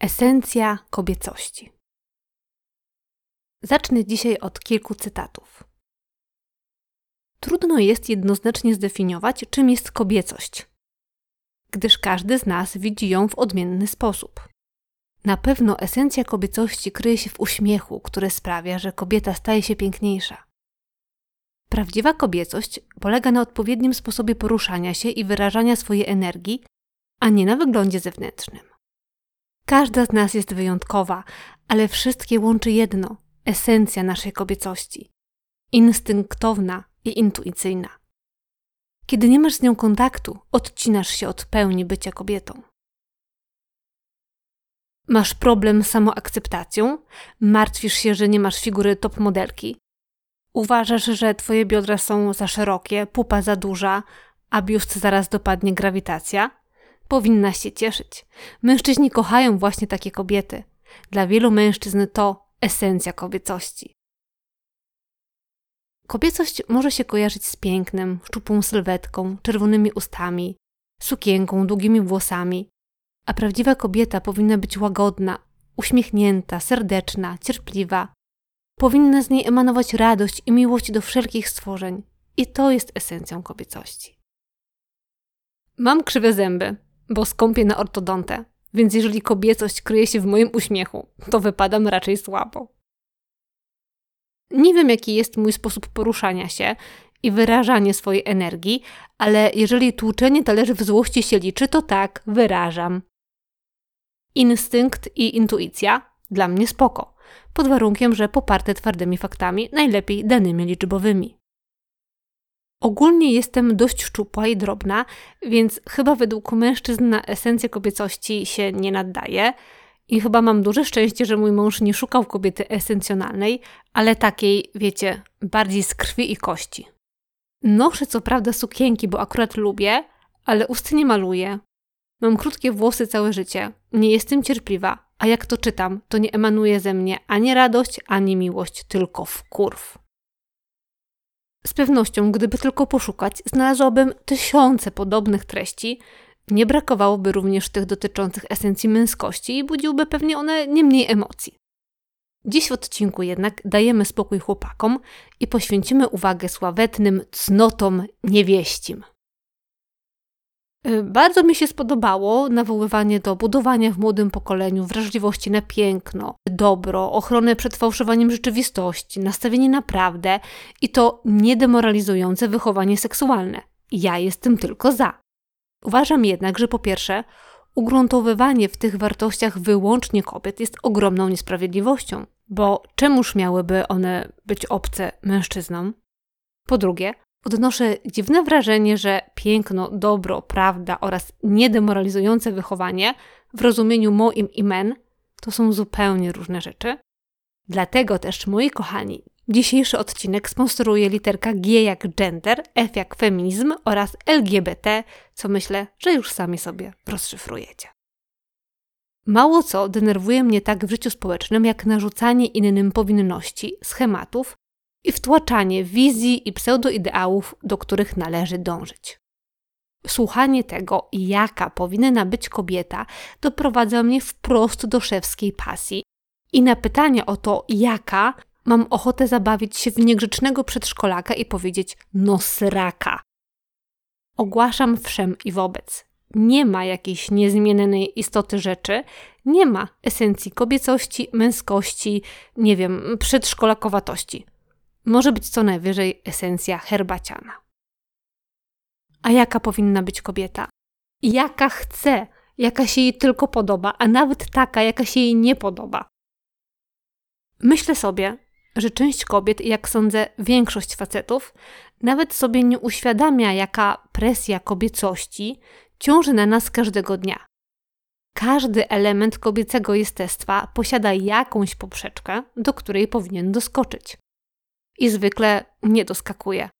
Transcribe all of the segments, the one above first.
Esencja kobiecości. Zacznę dzisiaj od kilku cytatów. Trudno jest jednoznacznie zdefiniować, czym jest kobiecość, gdyż każdy z nas widzi ją w odmienny sposób. Na pewno esencja kobiecości kryje się w uśmiechu, który sprawia, że kobieta staje się piękniejsza. Prawdziwa kobiecość polega na odpowiednim sposobie poruszania się i wyrażania swojej energii, a nie na wyglądzie zewnętrznym. Każda z nas jest wyjątkowa, ale wszystkie łączy jedno esencja naszej kobiecości instynktowna i intuicyjna. Kiedy nie masz z nią kontaktu, odcinasz się od pełni bycia kobietą. Masz problem z samoakceptacją, martwisz się, że nie masz figury top modelki. Uważasz, że twoje biodra są za szerokie, pupa za duża, a biust zaraz dopadnie grawitacja? Powinna się cieszyć. Mężczyźni kochają właśnie takie kobiety. Dla wielu mężczyzn to esencja kobiecości. Kobiecość może się kojarzyć z pięknem, szczupłą sylwetką, czerwonymi ustami, sukienką, długimi włosami, a prawdziwa kobieta powinna być łagodna, uśmiechnięta, serdeczna, cierpliwa. Powinna z niej emanować radość i miłość do wszelkich stworzeń. I to jest esencją kobiecości. Mam krzywe zęby, bo skąpię na ortodontę, więc jeżeli kobiecość kryje się w moim uśmiechu, to wypadam raczej słabo. Nie wiem, jaki jest mój sposób poruszania się i wyrażanie swojej energii, ale jeżeli tłuczenie talerzy w złości się liczy, to tak, wyrażam. Instynkt i intuicja dla mnie spoko, pod warunkiem, że poparte twardymi faktami, najlepiej danymi liczbowymi. Ogólnie jestem dość szczupła i drobna, więc chyba według mężczyzn na esencję kobiecości się nie naddaje. I chyba mam duże szczęście, że mój mąż nie szukał kobiety esencjonalnej, ale takiej, wiecie, bardziej z krwi i kości. Noszę co prawda sukienki, bo akurat lubię, ale usty nie maluję. Mam krótkie włosy całe życie, nie jestem cierpliwa, a jak to czytam, to nie emanuje ze mnie ani radość, ani miłość, tylko wkurw. Z pewnością, gdyby tylko poszukać, znalazłabym tysiące podobnych treści. Nie brakowałoby również tych dotyczących esencji męskości i budziłby pewnie one nie mniej emocji. Dziś w odcinku jednak dajemy spokój chłopakom i poświęcimy uwagę sławetnym cnotom niewieścim. Y, bardzo mi się spodobało nawoływanie do budowania w młodym pokoleniu wrażliwości na piękno, dobro, ochronę przed fałszowaniem rzeczywistości, nastawienie na prawdę i to niedemoralizujące wychowanie seksualne. Ja jestem tylko za. Uważam jednak, że po pierwsze, ugruntowywanie w tych wartościach wyłącznie kobiet jest ogromną niesprawiedliwością, bo czemuż miałyby one być obce mężczyznom? Po drugie, Odnoszę dziwne wrażenie, że piękno, dobro, prawda oraz niedemoralizujące wychowanie w rozumieniu moim i men to są zupełnie różne rzeczy. Dlatego też, moi kochani, dzisiejszy odcinek sponsoruje literka G jak gender, F jak feminizm oraz LGBT, co myślę, że już sami sobie rozszyfrujecie. Mało co denerwuje mnie tak w życiu społecznym, jak narzucanie innym powinności, schematów i wtłaczanie wizji i pseudoideałów, do których należy dążyć. Słuchanie tego, jaka powinna być kobieta, doprowadza mnie wprost do szewskiej pasji. I na pytanie o to, jaka, mam ochotę zabawić się w niegrzecznego przedszkolaka i powiedzieć no sraka. Ogłaszam wszem i wobec. Nie ma jakiejś niezmienionej istoty rzeczy, nie ma esencji kobiecości, męskości, nie wiem, przedszkolakowatości może być co najwyżej esencja herbaciana. A jaka powinna być kobieta? Jaka chce, jaka się jej tylko podoba, a nawet taka, jaka się jej nie podoba. Myślę sobie, że część kobiet, jak sądzę, większość facetów, nawet sobie nie uświadamia, jaka presja kobiecości ciąży na nas każdego dnia. Każdy element kobiecego jestestwa posiada jakąś poprzeczkę, do której powinien doskoczyć i zwykle nie doskakuje.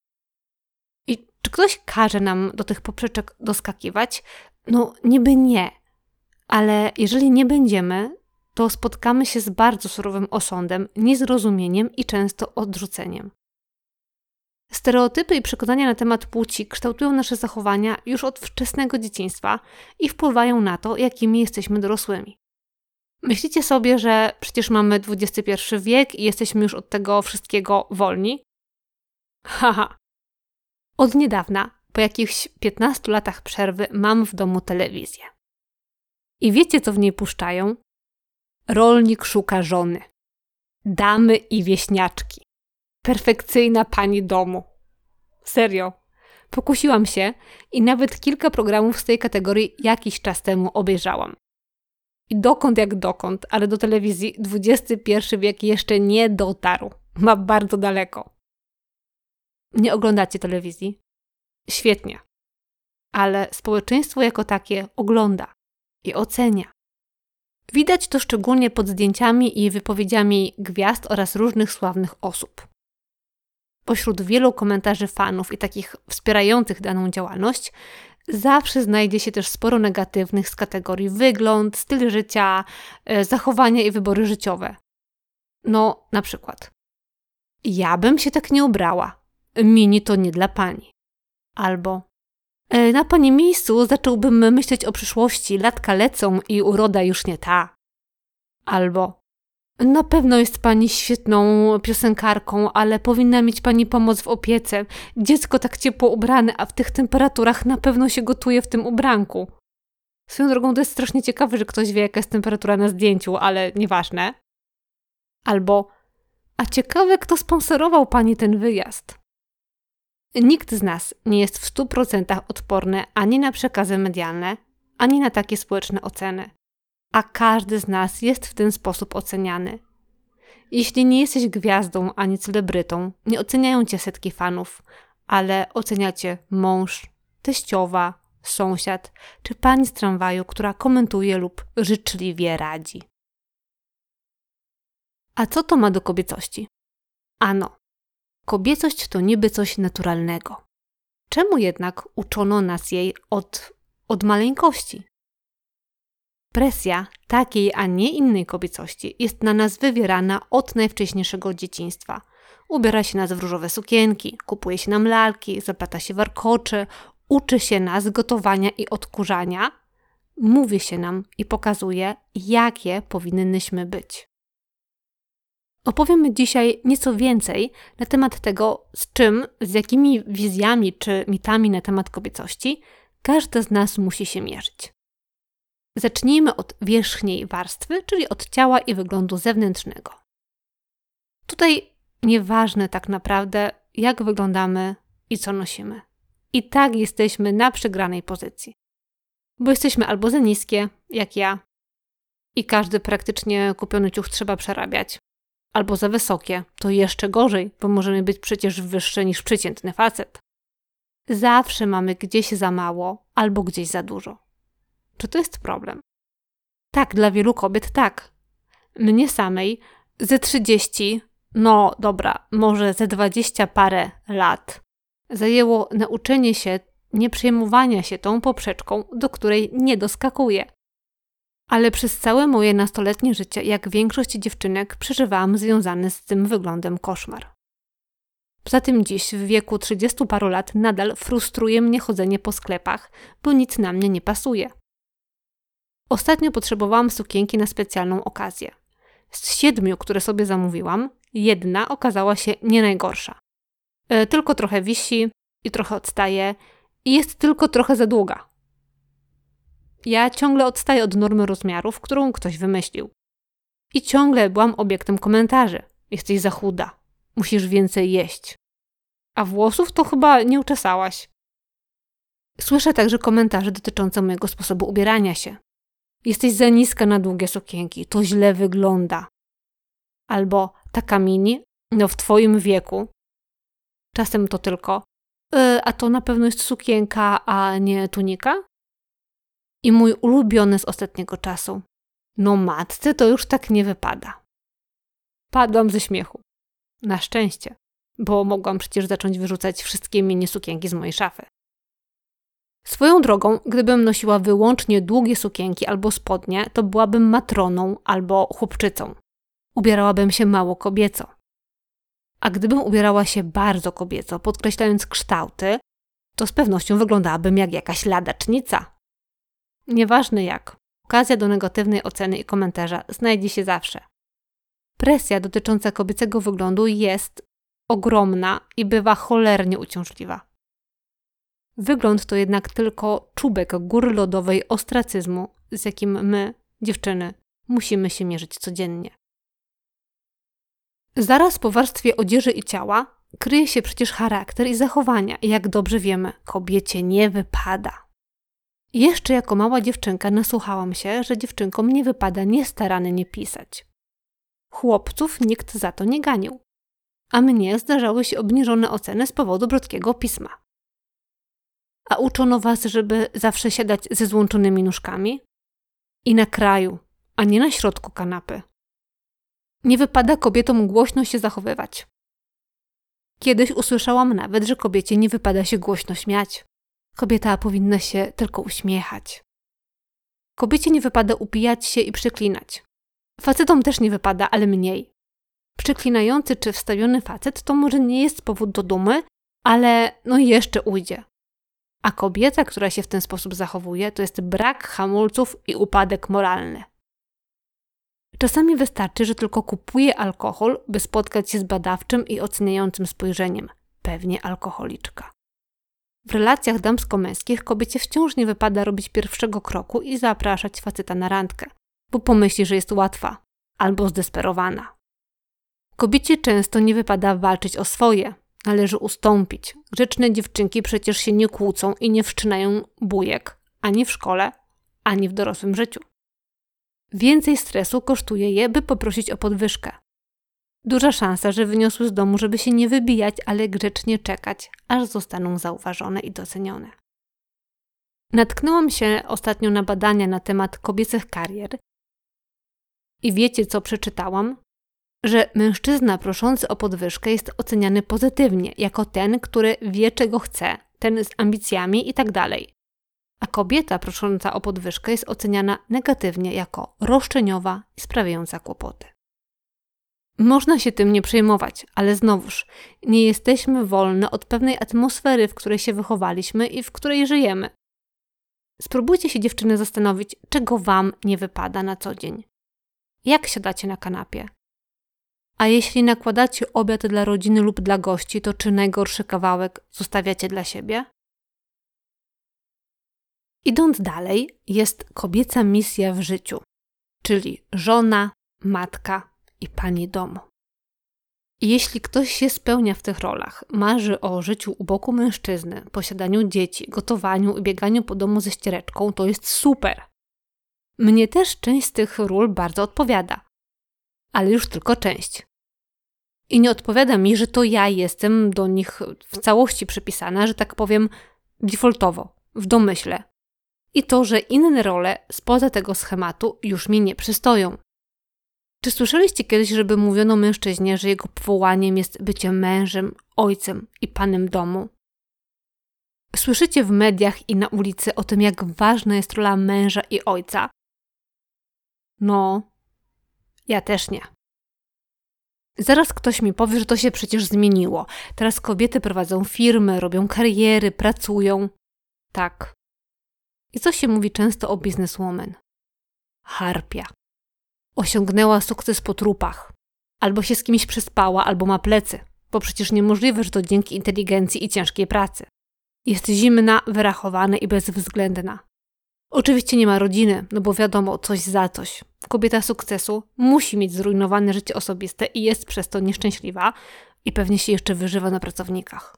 I czy ktoś każe nam do tych poprzeczek doskakiwać? No, niby nie. Ale jeżeli nie będziemy, to spotkamy się z bardzo surowym osądem, niezrozumieniem i często odrzuceniem. Stereotypy i przekonania na temat płci kształtują nasze zachowania już od wczesnego dzieciństwa i wpływają na to, jakimi jesteśmy dorosłymi. Myślicie sobie, że przecież mamy XXI wiek i jesteśmy już od tego wszystkiego wolni? Haha. Od niedawna, po jakichś 15 latach przerwy, mam w domu telewizję. I wiecie, co w niej puszczają? Rolnik szuka żony. Damy i wieśniaczki. Perfekcyjna pani domu. Serio. Pokusiłam się i nawet kilka programów z tej kategorii jakiś czas temu obejrzałam. I dokąd jak dokąd, ale do telewizji XXI wiek jeszcze nie dotarł. Ma bardzo daleko. Nie oglądacie telewizji? Świetnie. Ale społeczeństwo jako takie ogląda i ocenia. Widać to szczególnie pod zdjęciami i wypowiedziami gwiazd oraz różnych sławnych osób. Pośród wielu komentarzy fanów i takich wspierających daną działalność, zawsze znajdzie się też sporo negatywnych z kategorii wygląd, styl życia, e, zachowania i wybory życiowe. No, na przykład. Ja bym się tak nie ubrała. Mini to nie dla pani. Albo e, na pani miejscu zacząłbym myśleć o przyszłości, latka lecą i uroda już nie ta. Albo na pewno jest pani świetną piosenkarką, ale powinna mieć pani pomoc w opiece. Dziecko tak ciepło ubrane, a w tych temperaturach na pewno się gotuje w tym ubranku. Swoją drogą to jest strasznie ciekawe, że ktoś wie, jaka jest temperatura na zdjęciu, ale nieważne. Albo, a ciekawe, kto sponsorował pani ten wyjazd. Nikt z nas nie jest w stu procentach odporny ani na przekazy medialne, ani na takie społeczne oceny a każdy z nas jest w ten sposób oceniany. Jeśli nie jesteś gwiazdą ani celebrytą, nie oceniają cię setki fanów, ale oceniacie mąż, teściowa, sąsiad czy pani z tramwaju, która komentuje lub życzliwie radzi. A co to ma do kobiecości? Ano, kobiecość to niby coś naturalnego. Czemu jednak uczono nas jej od, od maleńkości? Presja takiej, a nie innej kobiecości jest na nas wywierana od najwcześniejszego dzieciństwa. Ubiera się nas w różowe sukienki, kupuje się nam lalki, zaplata się warkocze, uczy się nas gotowania i odkurzania, mówi się nam i pokazuje, jakie powinnyśmy być. Opowiemy dzisiaj nieco więcej na temat tego, z czym, z jakimi wizjami czy mitami na temat kobiecości każda z nas musi się mierzyć. Zacznijmy od wierzchniej warstwy, czyli od ciała i wyglądu zewnętrznego. Tutaj nieważne tak naprawdę, jak wyglądamy i co nosimy. I tak jesteśmy na przegranej pozycji. Bo jesteśmy albo za niskie, jak ja, i każdy praktycznie kupiony ciuch trzeba przerabiać, albo za wysokie, to jeszcze gorzej, bo możemy być przecież wyższe niż przeciętny facet. Zawsze mamy gdzieś za mało albo gdzieś za dużo. Czy to jest problem? Tak, dla wielu kobiet tak. Mnie samej ze 30, no dobra, może ze 20 parę lat zajęło nauczenie się nie przejmowania się tą poprzeczką, do której nie doskakuję. Ale przez całe moje nastoletnie życie, jak większość dziewczynek, przeżywałam związany z tym wyglądem koszmar. Poza tym dziś, w wieku 30 paru lat, nadal frustruje mnie chodzenie po sklepach, bo nic na mnie nie pasuje. Ostatnio potrzebowałam sukienki na specjalną okazję. Z siedmiu, które sobie zamówiłam, jedna okazała się nie najgorsza. E, tylko trochę wisi i trochę odstaje i jest tylko trochę za długa. Ja ciągle odstaję od normy rozmiarów, którą ktoś wymyślił. I ciągle byłam obiektem komentarzy. Jesteś za chuda. Musisz więcej jeść. A włosów to chyba nie uczesałaś. Słyszę także komentarze dotyczące mojego sposobu ubierania się. Jesteś za niska na długie sukienki, to źle wygląda. Albo taka mini, no w twoim wieku. Czasem to tylko, yy, a to na pewno jest sukienka, a nie tunika? I mój ulubiony z ostatniego czasu. No matce to już tak nie wypada. Padłam ze śmiechu. Na szczęście, bo mogłam przecież zacząć wyrzucać wszystkie mini sukienki z mojej szafy. Swoją drogą, gdybym nosiła wyłącznie długie sukienki albo spodnie, to byłabym matroną albo chłopczycą. Ubierałabym się mało kobieco. A gdybym ubierała się bardzo kobieco, podkreślając kształty, to z pewnością wyglądałabym jak jakaś ladacznica. Nieważne jak, okazja do negatywnej oceny i komentarza znajdzie się zawsze. Presja dotycząca kobiecego wyglądu jest ogromna i bywa cholernie uciążliwa. Wygląd to jednak tylko czubek góry lodowej ostracyzmu, z jakim my, dziewczyny, musimy się mierzyć codziennie. Zaraz po warstwie odzieży i ciała kryje się przecież charakter i zachowania. I jak dobrze wiemy, kobiecie nie wypada. Jeszcze jako mała dziewczynka nasłuchałam się, że dziewczynkom nie wypada niestarany nie pisać. Chłopców nikt za to nie ganił. A mnie zdarzały się obniżone oceny z powodu brodkiego pisma. A uczono was, żeby zawsze siadać ze złączonymi nóżkami? I na kraju, a nie na środku kanapy. Nie wypada kobietom głośno się zachowywać. Kiedyś usłyszałam nawet, że kobiecie nie wypada się głośno śmiać. Kobieta powinna się tylko uśmiechać. Kobiecie nie wypada upijać się i przeklinać. Facetom też nie wypada, ale mniej. Przeklinający czy wstawiony facet to może nie jest powód do dumy, ale no jeszcze ujdzie. A kobieta, która się w ten sposób zachowuje, to jest brak hamulców i upadek moralny. Czasami wystarczy, że tylko kupuje alkohol, by spotkać się z badawczym i oceniającym spojrzeniem. Pewnie alkoholiczka. W relacjach damsko-męskich kobiecie wciąż nie wypada robić pierwszego kroku i zapraszać faceta na randkę, bo pomyśli, że jest łatwa albo zdesperowana. Kobiecie często nie wypada walczyć o swoje, należy ustąpić. Grzeczne dziewczynki przecież się nie kłócą i nie wszczynają bujek ani w szkole, ani w dorosłym życiu. Więcej stresu kosztuje je, by poprosić o podwyżkę. Duża szansa, że wyniosły z domu, żeby się nie wybijać, ale grzecznie czekać, aż zostaną zauważone i docenione. Natknęłam się ostatnio na badania na temat kobiecych karier i wiecie, co przeczytałam? Że mężczyzna proszący o podwyżkę jest oceniany pozytywnie, jako ten, który wie, czego chce, ten z ambicjami itd. Tak a kobieta prosząca o podwyżkę jest oceniana negatywnie jako roszczeniowa i sprawiająca kłopoty. Można się tym nie przejmować, ale znowuż, nie jesteśmy wolne od pewnej atmosfery, w której się wychowaliśmy i w której żyjemy. Spróbujcie się dziewczyny zastanowić, czego Wam nie wypada na co dzień. Jak siadacie na kanapie? A jeśli nakładacie obiad dla rodziny lub dla gości, to czy najgorszy kawałek zostawiacie dla siebie? Idąc dalej, jest kobieca misja w życiu, czyli żona, matka i pani domu. Jeśli ktoś się spełnia w tych rolach, marzy o życiu u boku mężczyzny, posiadaniu dzieci, gotowaniu i bieganiu po domu ze ściereczką, to jest super. Mnie też część z tych ról bardzo odpowiada, ale już tylko część. I nie odpowiada mi, że to ja jestem do nich w całości przypisana, że tak powiem, defaultowo, w domyśle, i to, że inne role spoza tego schematu już mi nie przystoją. Czy słyszeliście kiedyś, żeby mówiono mężczyźnie, że jego powołaniem jest bycie mężem, ojcem i panem domu? Słyszycie w mediach i na ulicy o tym, jak ważna jest rola męża i ojca? No, ja też nie. Zaraz ktoś mi powie, że to się przecież zmieniło. Teraz kobiety prowadzą firmy, robią kariery, pracują. Tak, i co się mówi często o bizneswoman? Harpia. Osiągnęła sukces po trupach. Albo się z kimś przespała, albo ma plecy, bo przecież niemożliwe, że to dzięki inteligencji i ciężkiej pracy. Jest zimna, wyrachowana i bezwzględna. Oczywiście nie ma rodziny, no bo wiadomo, coś za coś. Kobieta sukcesu musi mieć zrujnowane życie osobiste i jest przez to nieszczęśliwa i pewnie się jeszcze wyżywa na pracownikach.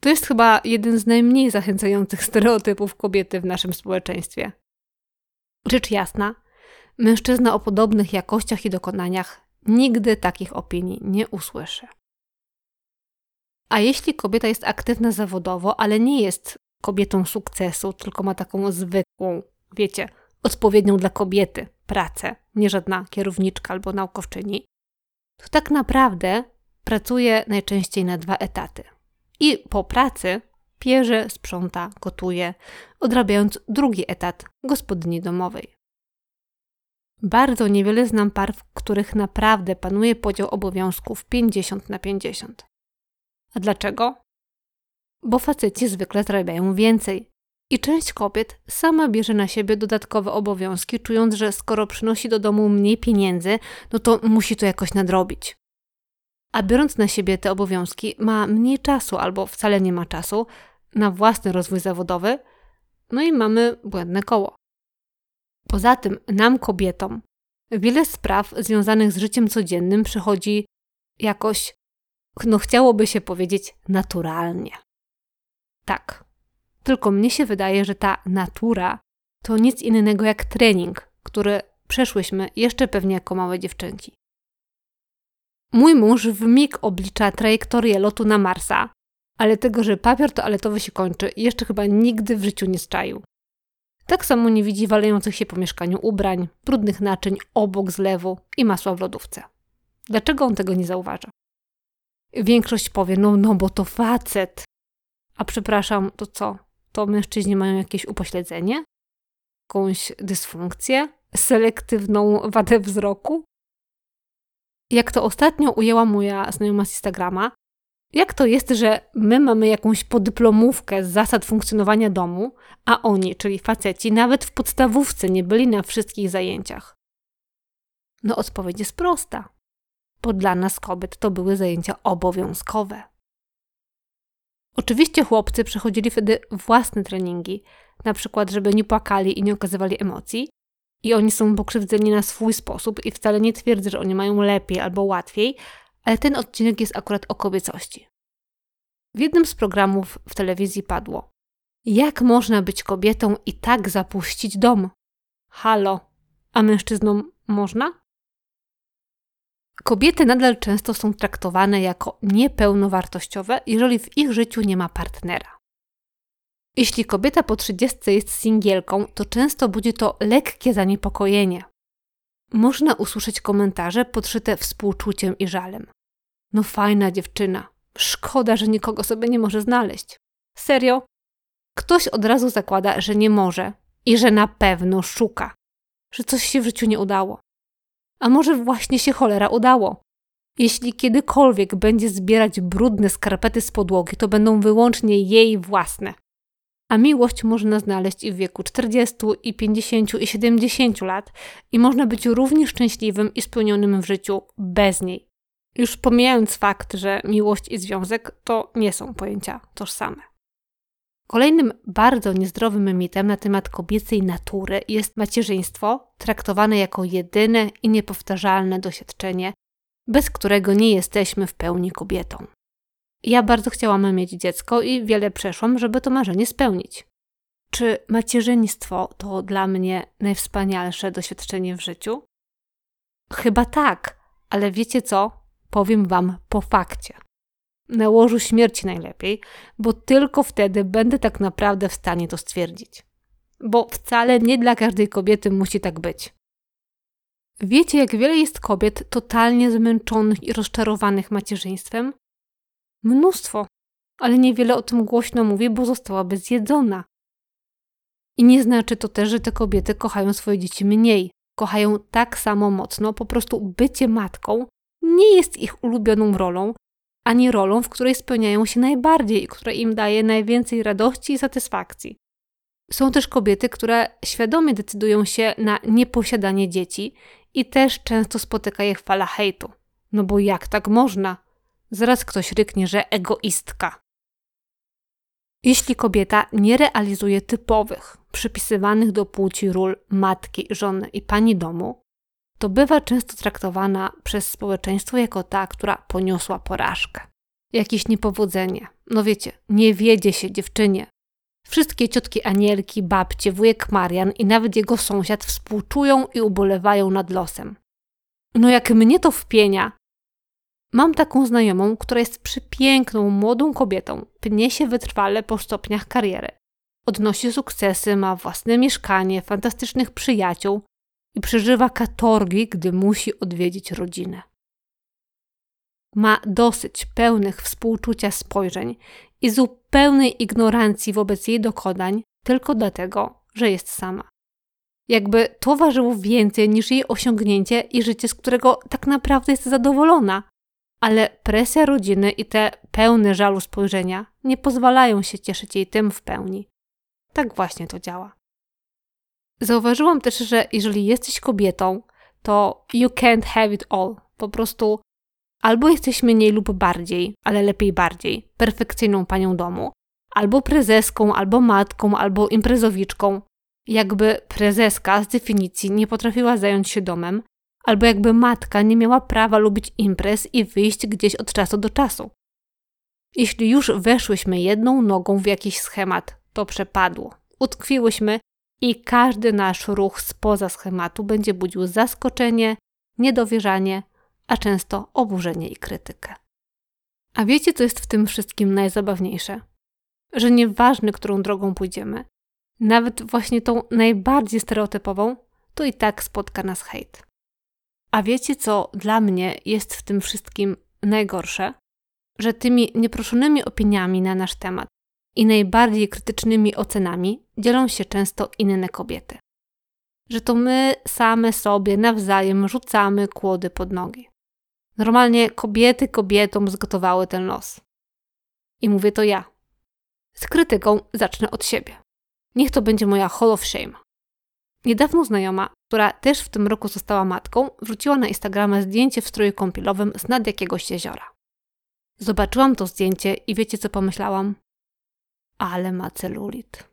To jest chyba jeden z najmniej zachęcających stereotypów kobiety w naszym społeczeństwie. Rzecz jasna, mężczyzna o podobnych jakościach i dokonaniach nigdy takich opinii nie usłyszy. A jeśli kobieta jest aktywna zawodowo, ale nie jest kobietą sukcesu, tylko ma taką zwykłą, wiecie, odpowiednią dla kobiety pracę, nie żadna kierowniczka albo naukowczyni, to tak naprawdę pracuje najczęściej na dwa etaty i po pracy pierze, sprząta, gotuje, odrabiając drugi etat gospodyni domowej. Bardzo niewiele znam par, w których naprawdę panuje podział obowiązków 50 na 50. A dlaczego? Bo faceci zwykle zarabiają więcej, I część kobiet sama bierze na siebie dodatkowe obowiązki, czując, że skoro przynosi do domu mniej pieniędzy, no to musi to jakoś nadrobić. A biorąc na siebie te obowiązki, ma mniej czasu albo wcale nie ma czasu na własny rozwój zawodowy, no i mamy błędne koło. Poza tym, nam kobietom, wiele spraw związanych z życiem codziennym przychodzi jakoś, no chciałoby się powiedzieć, naturalnie. Tak, tylko mnie się wydaje, że ta natura to nic innego jak trening, który przeszłyśmy jeszcze pewnie jako małe dziewczynki. Mój mąż w mig oblicza trajektorię lotu na Marsa, ale tego, że papier toaletowy się kończy, jeszcze chyba nigdy w życiu nie zczaił. Tak samo nie widzi walejących się po mieszkaniu ubrań, brudnych naczyń obok zlewu i masła w lodówce. Dlaczego on tego nie zauważa? Większość powie, no, no bo to facet. A przepraszam, to co? To mężczyźni mają jakieś upośledzenie? Jakąś dysfunkcję? Selektywną wadę wzroku? Jak to ostatnio ujęła moja znajoma z Instagrama, jak to jest, że my mamy jakąś podyplomówkę z zasad funkcjonowania domu, a oni, czyli faceci, nawet w podstawówce nie byli na wszystkich zajęciach? No, odpowiedź jest prosta. Bo dla nas kobiet to były zajęcia obowiązkowe. Oczywiście chłopcy przechodzili wtedy własne treningi, na przykład, żeby nie płakali i nie okazywali emocji, i oni są pokrzywdzeni na swój sposób i wcale nie twierdzę, że oni mają lepiej albo łatwiej, ale ten odcinek jest akurat o kobiecości. W jednym z programów w telewizji padło: Jak można być kobietą i tak zapuścić dom? Halo, a mężczyznom można? Kobiety nadal często są traktowane jako niepełnowartościowe, jeżeli w ich życiu nie ma partnera. Jeśli kobieta po trzydziestce jest singielką, to często budzi to lekkie zaniepokojenie. Można usłyszeć komentarze podszyte współczuciem i żalem. No fajna dziewczyna. Szkoda, że nikogo sobie nie może znaleźć. Serio? Ktoś od razu zakłada, że nie może i że na pewno szuka, że coś się w życiu nie udało. A może właśnie się cholera udało? Jeśli kiedykolwiek będzie zbierać brudne skarpety z podłogi, to będą wyłącznie jej własne. A miłość można znaleźć i w wieku 40, i 50, i 70 lat, i można być równie szczęśliwym i spełnionym w życiu bez niej. Już pomijając fakt, że miłość i związek to nie są pojęcia tożsame. Kolejnym bardzo niezdrowym mitem na temat kobiecej natury jest macierzyństwo, traktowane jako jedyne i niepowtarzalne doświadczenie, bez którego nie jesteśmy w pełni kobietą. Ja bardzo chciałam mieć dziecko i wiele przeszłam, żeby to marzenie spełnić. Czy macierzyństwo to dla mnie najwspanialsze doświadczenie w życiu? Chyba tak, ale wiecie co? Powiem Wam po fakcie. Na łożu śmierci najlepiej, bo tylko wtedy będę tak naprawdę w stanie to stwierdzić. Bo wcale nie dla każdej kobiety musi tak być. Wiecie, jak wiele jest kobiet totalnie zmęczonych i rozczarowanych macierzyństwem? Mnóstwo, ale niewiele o tym głośno mówi, bo zostałaby zjedzona. I nie znaczy to też, że te kobiety kochają swoje dzieci mniej. Kochają tak samo mocno, po prostu bycie matką nie jest ich ulubioną rolą, ani rolą, w której spełniają się najbardziej i która im daje najwięcej radości i satysfakcji. Są też kobiety, które świadomie decydują się na nieposiadanie dzieci i też często spotyka je fala hejtu. No bo jak tak można? Zaraz ktoś ryknie, że egoistka. Jeśli kobieta nie realizuje typowych, przypisywanych do płci ról matki, żony i pani domu, to bywa często traktowana przez społeczeństwo jako ta, która poniosła porażkę. Jakieś niepowodzenie. No wiecie, nie wiedzie się dziewczynie. Wszystkie ciotki Anielki, babcie, wujek Marian i nawet jego sąsiad współczują i ubolewają nad losem. No jak mnie to wpienia. Mam taką znajomą, która jest przepiękną, młodą kobietą, pnie się wytrwale po stopniach kariery. Odnosi sukcesy, ma własne mieszkanie, fantastycznych przyjaciół, i przeżywa katorgi, gdy musi odwiedzić rodzinę. Ma dosyć pełnych współczucia spojrzeń i zupełnej ignorancji wobec jej dokonań tylko dlatego, że jest sama. Jakby to ważyło więcej niż jej osiągnięcie i życie, z którego tak naprawdę jest zadowolona. Ale presja rodziny i te pełne żalu spojrzenia nie pozwalają się cieszyć jej tym w pełni. tak właśnie to działa. Zauważyłam też, że jeżeli jesteś kobietą, to you can't have it all. Po prostu albo jesteś mniej lub bardziej, ale lepiej bardziej, perfekcyjną panią domu, albo prezeską, albo matką, albo imprezowiczką. Jakby prezeska z definicji nie potrafiła zająć się domem, albo jakby matka nie miała prawa lubić imprez i wyjść gdzieś od czasu do czasu. Jeśli już weszłyśmy jedną nogą w jakiś schemat, to przepadło. Utkwiłyśmy i każdy nasz ruch spoza schematu będzie budził zaskoczenie, niedowierzanie, a często oburzenie i krytykę. A wiecie, co jest w tym wszystkim najzabawniejsze? Że nieważne, którą drogą pójdziemy, nawet właśnie tą najbardziej stereotypową, to i tak spotka nas hejt. A wiecie, co dla mnie jest w tym wszystkim najgorsze? Że tymi nieproszonymi opiniami na nasz temat i najbardziej krytycznymi ocenami dzielą się często inne kobiety. Że to my same sobie nawzajem rzucamy kłody pod nogi. Normalnie kobiety kobietom zgotowały ten los. I mówię to ja. Z krytyką zacznę od siebie. Niech to będzie moja hall of shame. Niedawno znajoma, która też w tym roku została matką, wrzuciła na Instagrama zdjęcie w stroju kąpielowym z nad jakiegoś jeziora. Zobaczyłam to zdjęcie i wiecie co pomyślałam? Ale ma celulit.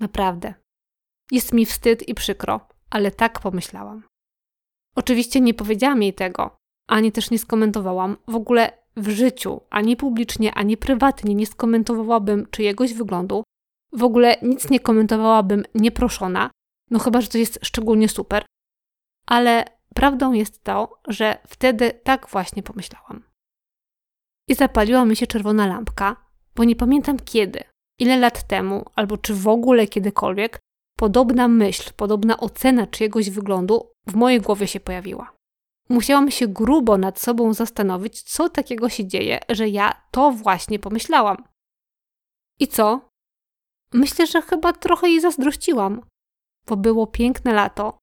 Naprawdę. Jest mi wstyd i przykro, ale tak pomyślałam. Oczywiście nie powiedziałam jej tego, ani też nie skomentowałam. W ogóle w życiu, ani publicznie, ani prywatnie nie skomentowałabym czyjegoś wyglądu. W ogóle nic nie komentowałabym nieproszona, no chyba, że to jest szczególnie super. Ale prawdą jest to, że wtedy tak właśnie pomyślałam. I zapaliła mi się czerwona lampka, bo nie pamiętam kiedy, ile lat temu, albo czy w ogóle kiedykolwiek, podobna myśl, podobna ocena czyjegoś wyglądu w mojej głowie się pojawiła. Musiałam się grubo nad sobą zastanowić, co takiego się dzieje, że ja to właśnie pomyślałam. I co? Myślę, że chyba trochę jej zazdrościłam, bo było piękne lato,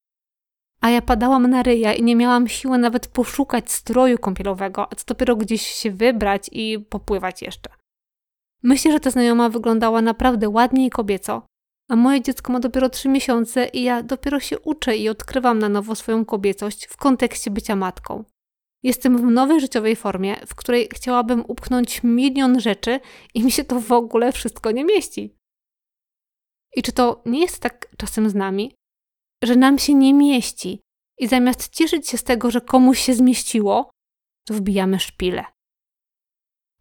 a ja padałam na ryja i nie miałam siły nawet poszukać stroju kąpielowego, a co dopiero gdzieś się wybrać i popływać jeszcze. Myślę, że ta znajoma wyglądała naprawdę ładnie i kobieco, a moje dziecko ma dopiero trzy miesiące i ja dopiero się uczę i odkrywam na nowo swoją kobiecość w kontekście bycia matką. Jestem w nowej życiowej formie, w której chciałabym upchnąć milion rzeczy i mi się to w ogóle wszystko nie mieści. I czy to nie jest tak czasem z nami, że nam się nie mieści i zamiast cieszyć się z tego, że komuś się zmieściło, to wbijamy szpile.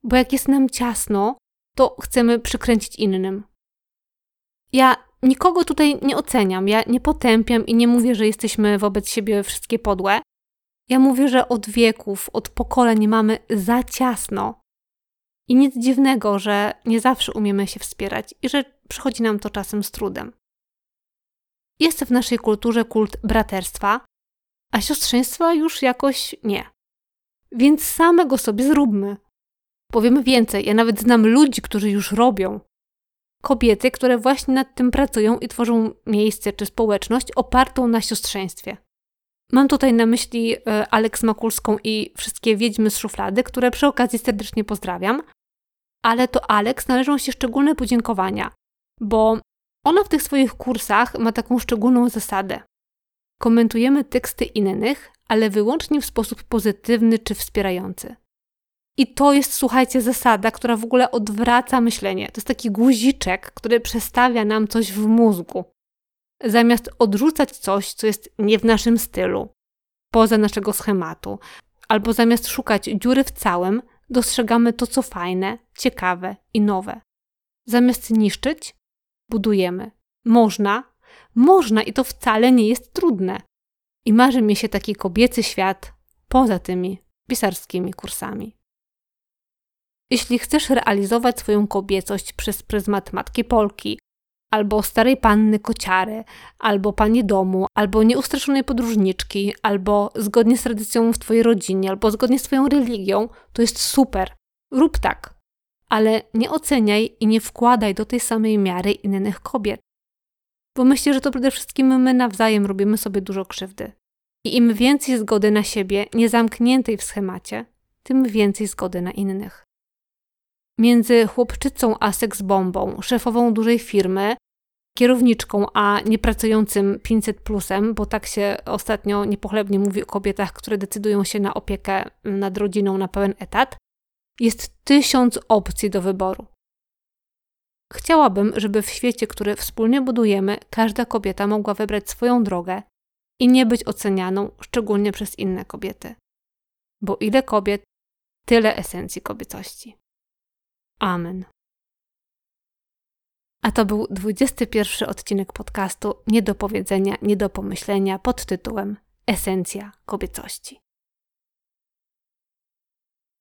Bo jak jest nam ciasno, to chcemy przykręcić innym. Ja nikogo tutaj nie oceniam, ja nie potępiam i nie mówię, że jesteśmy wobec siebie wszystkie podłe. Ja mówię, że od wieków, od pokoleń mamy za ciasno. I nic dziwnego, że nie zawsze umiemy się wspierać i że przychodzi nam to czasem z trudem. Jest w naszej kulturze kult braterstwa, a siostrzeństwa już jakoś nie. Więc samego sobie zróbmy. Powiem więcej, ja nawet znam ludzi, którzy już robią. Kobiety, które właśnie nad tym pracują i tworzą miejsce czy społeczność opartą na siostrzeństwie. Mam tutaj na myśli e, Aleks Makulską i wszystkie wiedźmy z szuflady, które przy okazji serdecznie pozdrawiam. Ale to Aleks należą się szczególne podziękowania, bo ona w tych swoich kursach ma taką szczególną zasadę. Komentujemy teksty innych, ale wyłącznie w sposób pozytywny czy wspierający. I to jest, słuchajcie, zasada, która w ogóle odwraca myślenie. To jest taki guziczek, który przestawia nam coś w mózgu. Zamiast odrzucać coś, co jest nie w naszym stylu, poza naszego schematu, albo zamiast szukać dziury w całym, dostrzegamy to, co fajne, ciekawe i nowe. Zamiast niszczyć, budujemy. Można, można i to wcale nie jest trudne. I marzy mi się taki kobiecy świat poza tymi pisarskimi kursami. Jeśli chcesz realizować swoją kobiecość przez pryzmat matki Polki, albo starej panny kociary, albo pani domu, albo nieustraszonej podróżniczki, albo zgodnie z tradycją w twojej rodzinie, albo zgodnie z twoją religią, to jest super. Rób tak ale nie oceniaj i nie wkładaj do tej samej miary innych kobiet. Bo myślę, że to przede wszystkim my nawzajem robimy sobie dużo krzywdy. I im więcej zgody na siebie, niezamkniętej w schemacie, tym więcej zgody na innych. Między chłopczycą a seksbombą, szefową dużej firmy, kierowniczką, a nie pracującym 500 plusem, bo tak się ostatnio niepochlebnie mówi o kobietach, które decydują się na opiekę nad rodziną na pełen etat, jest tysiąc opcji do wyboru. Chciałabym, żeby w świecie, który wspólnie budujemy, każda kobieta mogła wybrać swoją drogę i nie być ocenianą, szczególnie przez inne kobiety. Bo ile kobiet, tyle esencji kobiecości. Amen. A to był 21 odcinek podcastu Nie do powiedzenia, nie do pomyślenia pod tytułem Esencja kobiecości.